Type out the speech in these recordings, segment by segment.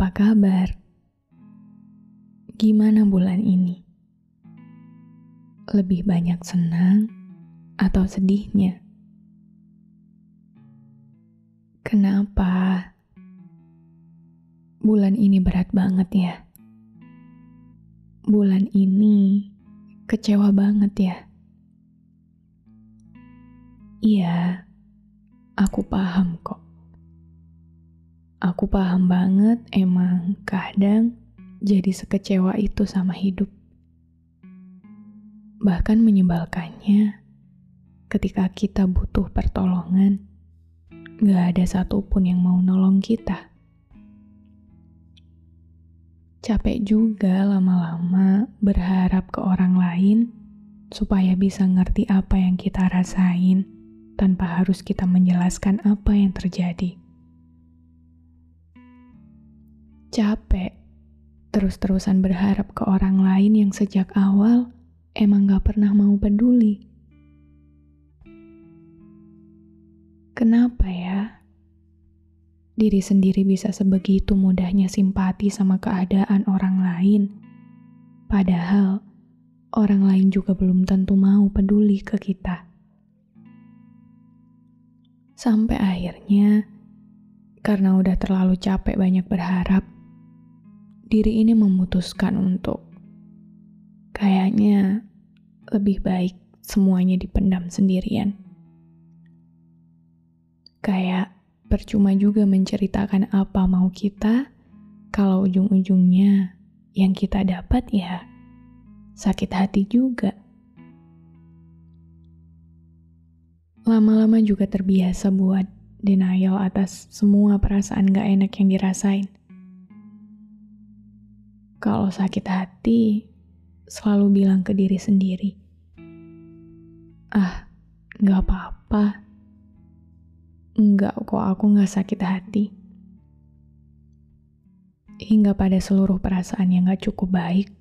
apa kabar? Gimana bulan ini? Lebih banyak senang atau sedihnya? Kenapa? Bulan ini berat banget ya. Bulan ini kecewa banget ya. Iya, aku paham kok. Aku paham banget emang kadang jadi sekecewa itu sama hidup. Bahkan menyebalkannya ketika kita butuh pertolongan, gak ada satupun yang mau nolong kita. Capek juga lama-lama berharap ke orang lain supaya bisa ngerti apa yang kita rasain tanpa harus kita menjelaskan apa yang terjadi. Capek terus-terusan berharap ke orang lain yang sejak awal emang gak pernah mau peduli. Kenapa ya? Diri sendiri bisa sebegitu mudahnya simpati sama keadaan orang lain. Padahal orang lain juga belum tentu mau peduli ke kita. Sampai akhirnya, karena udah terlalu capek banyak berharap, diri ini memutuskan untuk kayaknya lebih baik semuanya dipendam sendirian. Kayak percuma juga menceritakan apa mau kita kalau ujung-ujungnya yang kita dapat ya sakit hati juga. Lama-lama juga terbiasa buat denial atas semua perasaan gak enak yang dirasain. Kalau sakit hati, selalu bilang ke diri sendiri, "Ah, gak apa-apa. Enggak kok, aku gak sakit hati." Hingga pada seluruh perasaan yang gak cukup baik,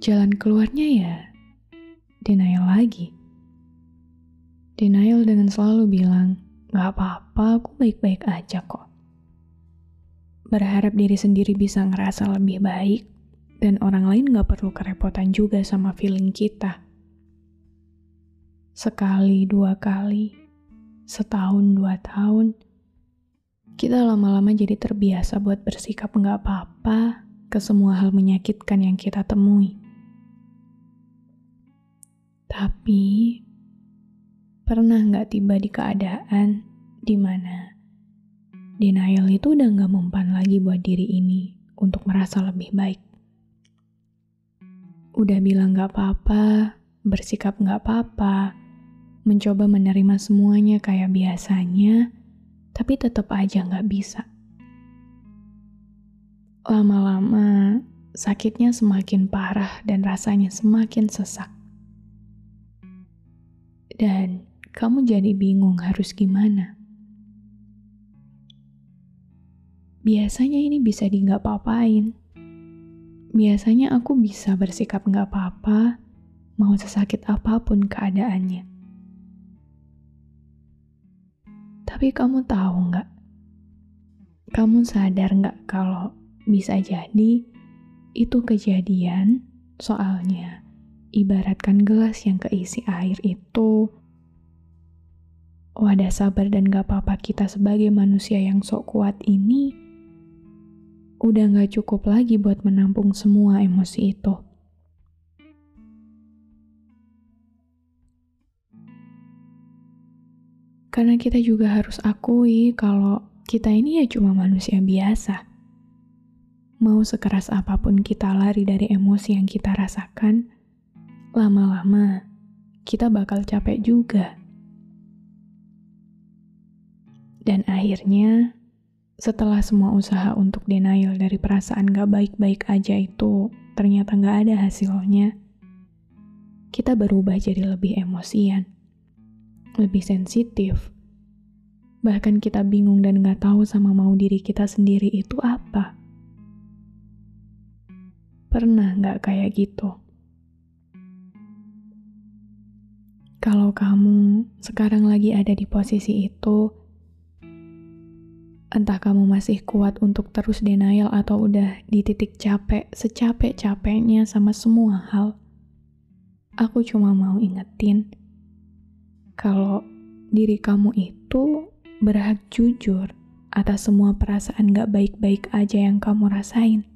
jalan keluarnya ya denial lagi. Denial dengan selalu bilang, "Gak apa-apa, aku baik-baik aja kok." Berharap diri sendiri bisa ngerasa lebih baik, dan orang lain gak perlu kerepotan juga sama feeling kita. Sekali, dua kali, setahun, dua tahun, kita lama-lama jadi terbiasa buat bersikap gak apa-apa ke semua hal menyakitkan yang kita temui. Tapi, pernah gak tiba di keadaan di mana denial itu udah gak mempan lagi buat diri ini untuk merasa lebih baik. Udah bilang gak apa-apa, bersikap gak apa-apa, mencoba menerima semuanya kayak biasanya, tapi tetap aja gak bisa. Lama-lama, sakitnya semakin parah dan rasanya semakin sesak. Dan kamu jadi bingung harus gimana. Biasanya ini bisa di nggak apa-apain. Biasanya aku bisa bersikap nggak apa-apa, mau sesakit apa pun keadaannya. Tapi kamu tahu nggak? Kamu sadar nggak kalau bisa jadi itu kejadian soalnya ibaratkan gelas yang keisi air itu wadah sabar dan gak apa-apa kita sebagai manusia yang sok kuat ini udah gak cukup lagi buat menampung semua emosi itu. Karena kita juga harus akui kalau kita ini ya cuma manusia biasa. Mau sekeras apa pun kita lari dari emosi yang kita rasakan, lama-lama kita bakal capek juga. Dan akhirnya setelah semua usaha untuk denial dari perasaan gak baik-baik aja itu ternyata gak ada hasilnya, kita berubah jadi lebih emosian, lebih sensitif. Bahkan kita bingung dan gak tahu sama mau diri kita sendiri itu apa. Pernah gak kayak gitu? Kalau kamu sekarang lagi ada di posisi itu, Entah kamu masih kuat untuk terus denial atau udah di titik capek, secapek-capeknya sama semua hal. Aku cuma mau ingetin kalau diri kamu itu berhak jujur atas semua perasaan gak baik-baik aja yang kamu rasain.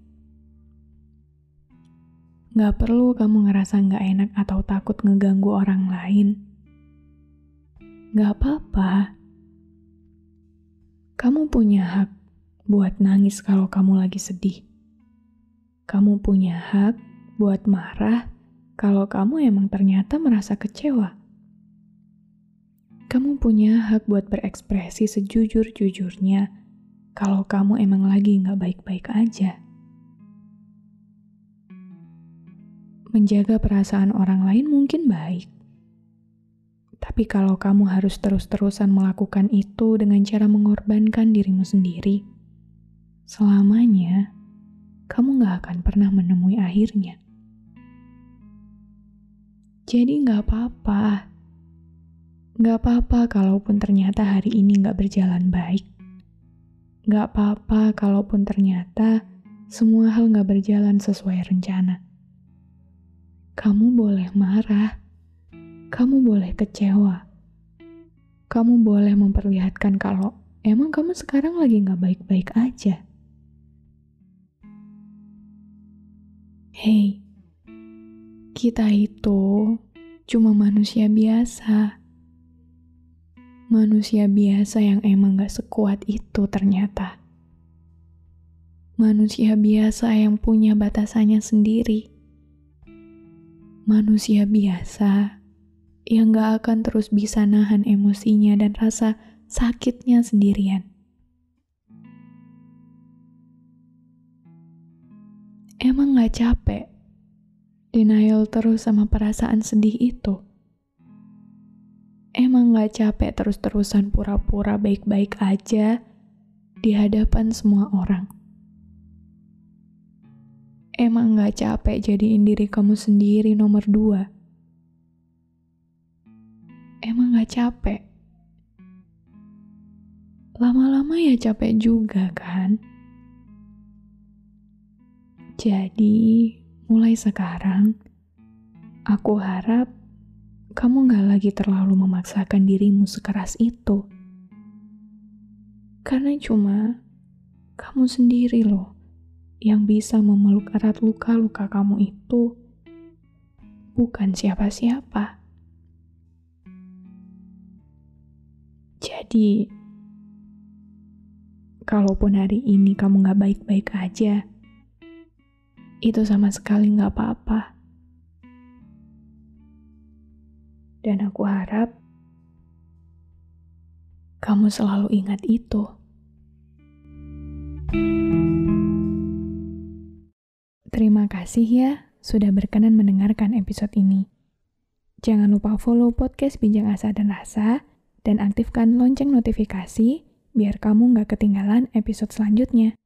Gak perlu kamu ngerasa gak enak atau takut ngeganggu orang lain. Gak apa-apa kamu punya hak buat nangis kalau kamu lagi sedih. Kamu punya hak buat marah kalau kamu emang ternyata merasa kecewa. Kamu punya hak buat berekspresi sejujur-jujurnya kalau kamu emang lagi nggak baik-baik aja. Menjaga perasaan orang lain mungkin baik, tapi kalau kamu harus terus-terusan melakukan itu dengan cara mengorbankan dirimu sendiri, selamanya kamu gak akan pernah menemui akhirnya. Jadi gak apa-apa. Gak apa-apa kalaupun ternyata hari ini gak berjalan baik. Gak apa-apa kalaupun ternyata semua hal gak berjalan sesuai rencana. Kamu boleh marah kamu boleh kecewa. Kamu boleh memperlihatkan kalau emang kamu sekarang lagi gak baik-baik aja. Hei, kita itu cuma manusia biasa. Manusia biasa yang emang gak sekuat itu ternyata. Manusia biasa yang punya batasannya sendiri. Manusia biasa yang gak akan terus bisa nahan emosinya dan rasa sakitnya sendirian. Emang gak capek denial terus sama perasaan sedih itu? Emang gak capek terus-terusan pura-pura baik-baik aja di hadapan semua orang? Emang gak capek jadiin diri kamu sendiri nomor dua? Emang gak capek? Lama-lama ya capek juga kan? Jadi, mulai sekarang, aku harap kamu gak lagi terlalu memaksakan dirimu sekeras itu. Karena cuma kamu sendiri loh yang bisa memeluk erat luka-luka kamu itu, bukan siapa-siapa. Jadi, kalaupun hari ini kamu gak baik-baik aja, itu sama sekali gak apa-apa. Dan aku harap kamu selalu ingat itu. Terima kasih ya sudah berkenan mendengarkan episode ini. Jangan lupa follow podcast Bincang Asa dan Rasa dan aktifkan lonceng notifikasi biar kamu nggak ketinggalan episode selanjutnya.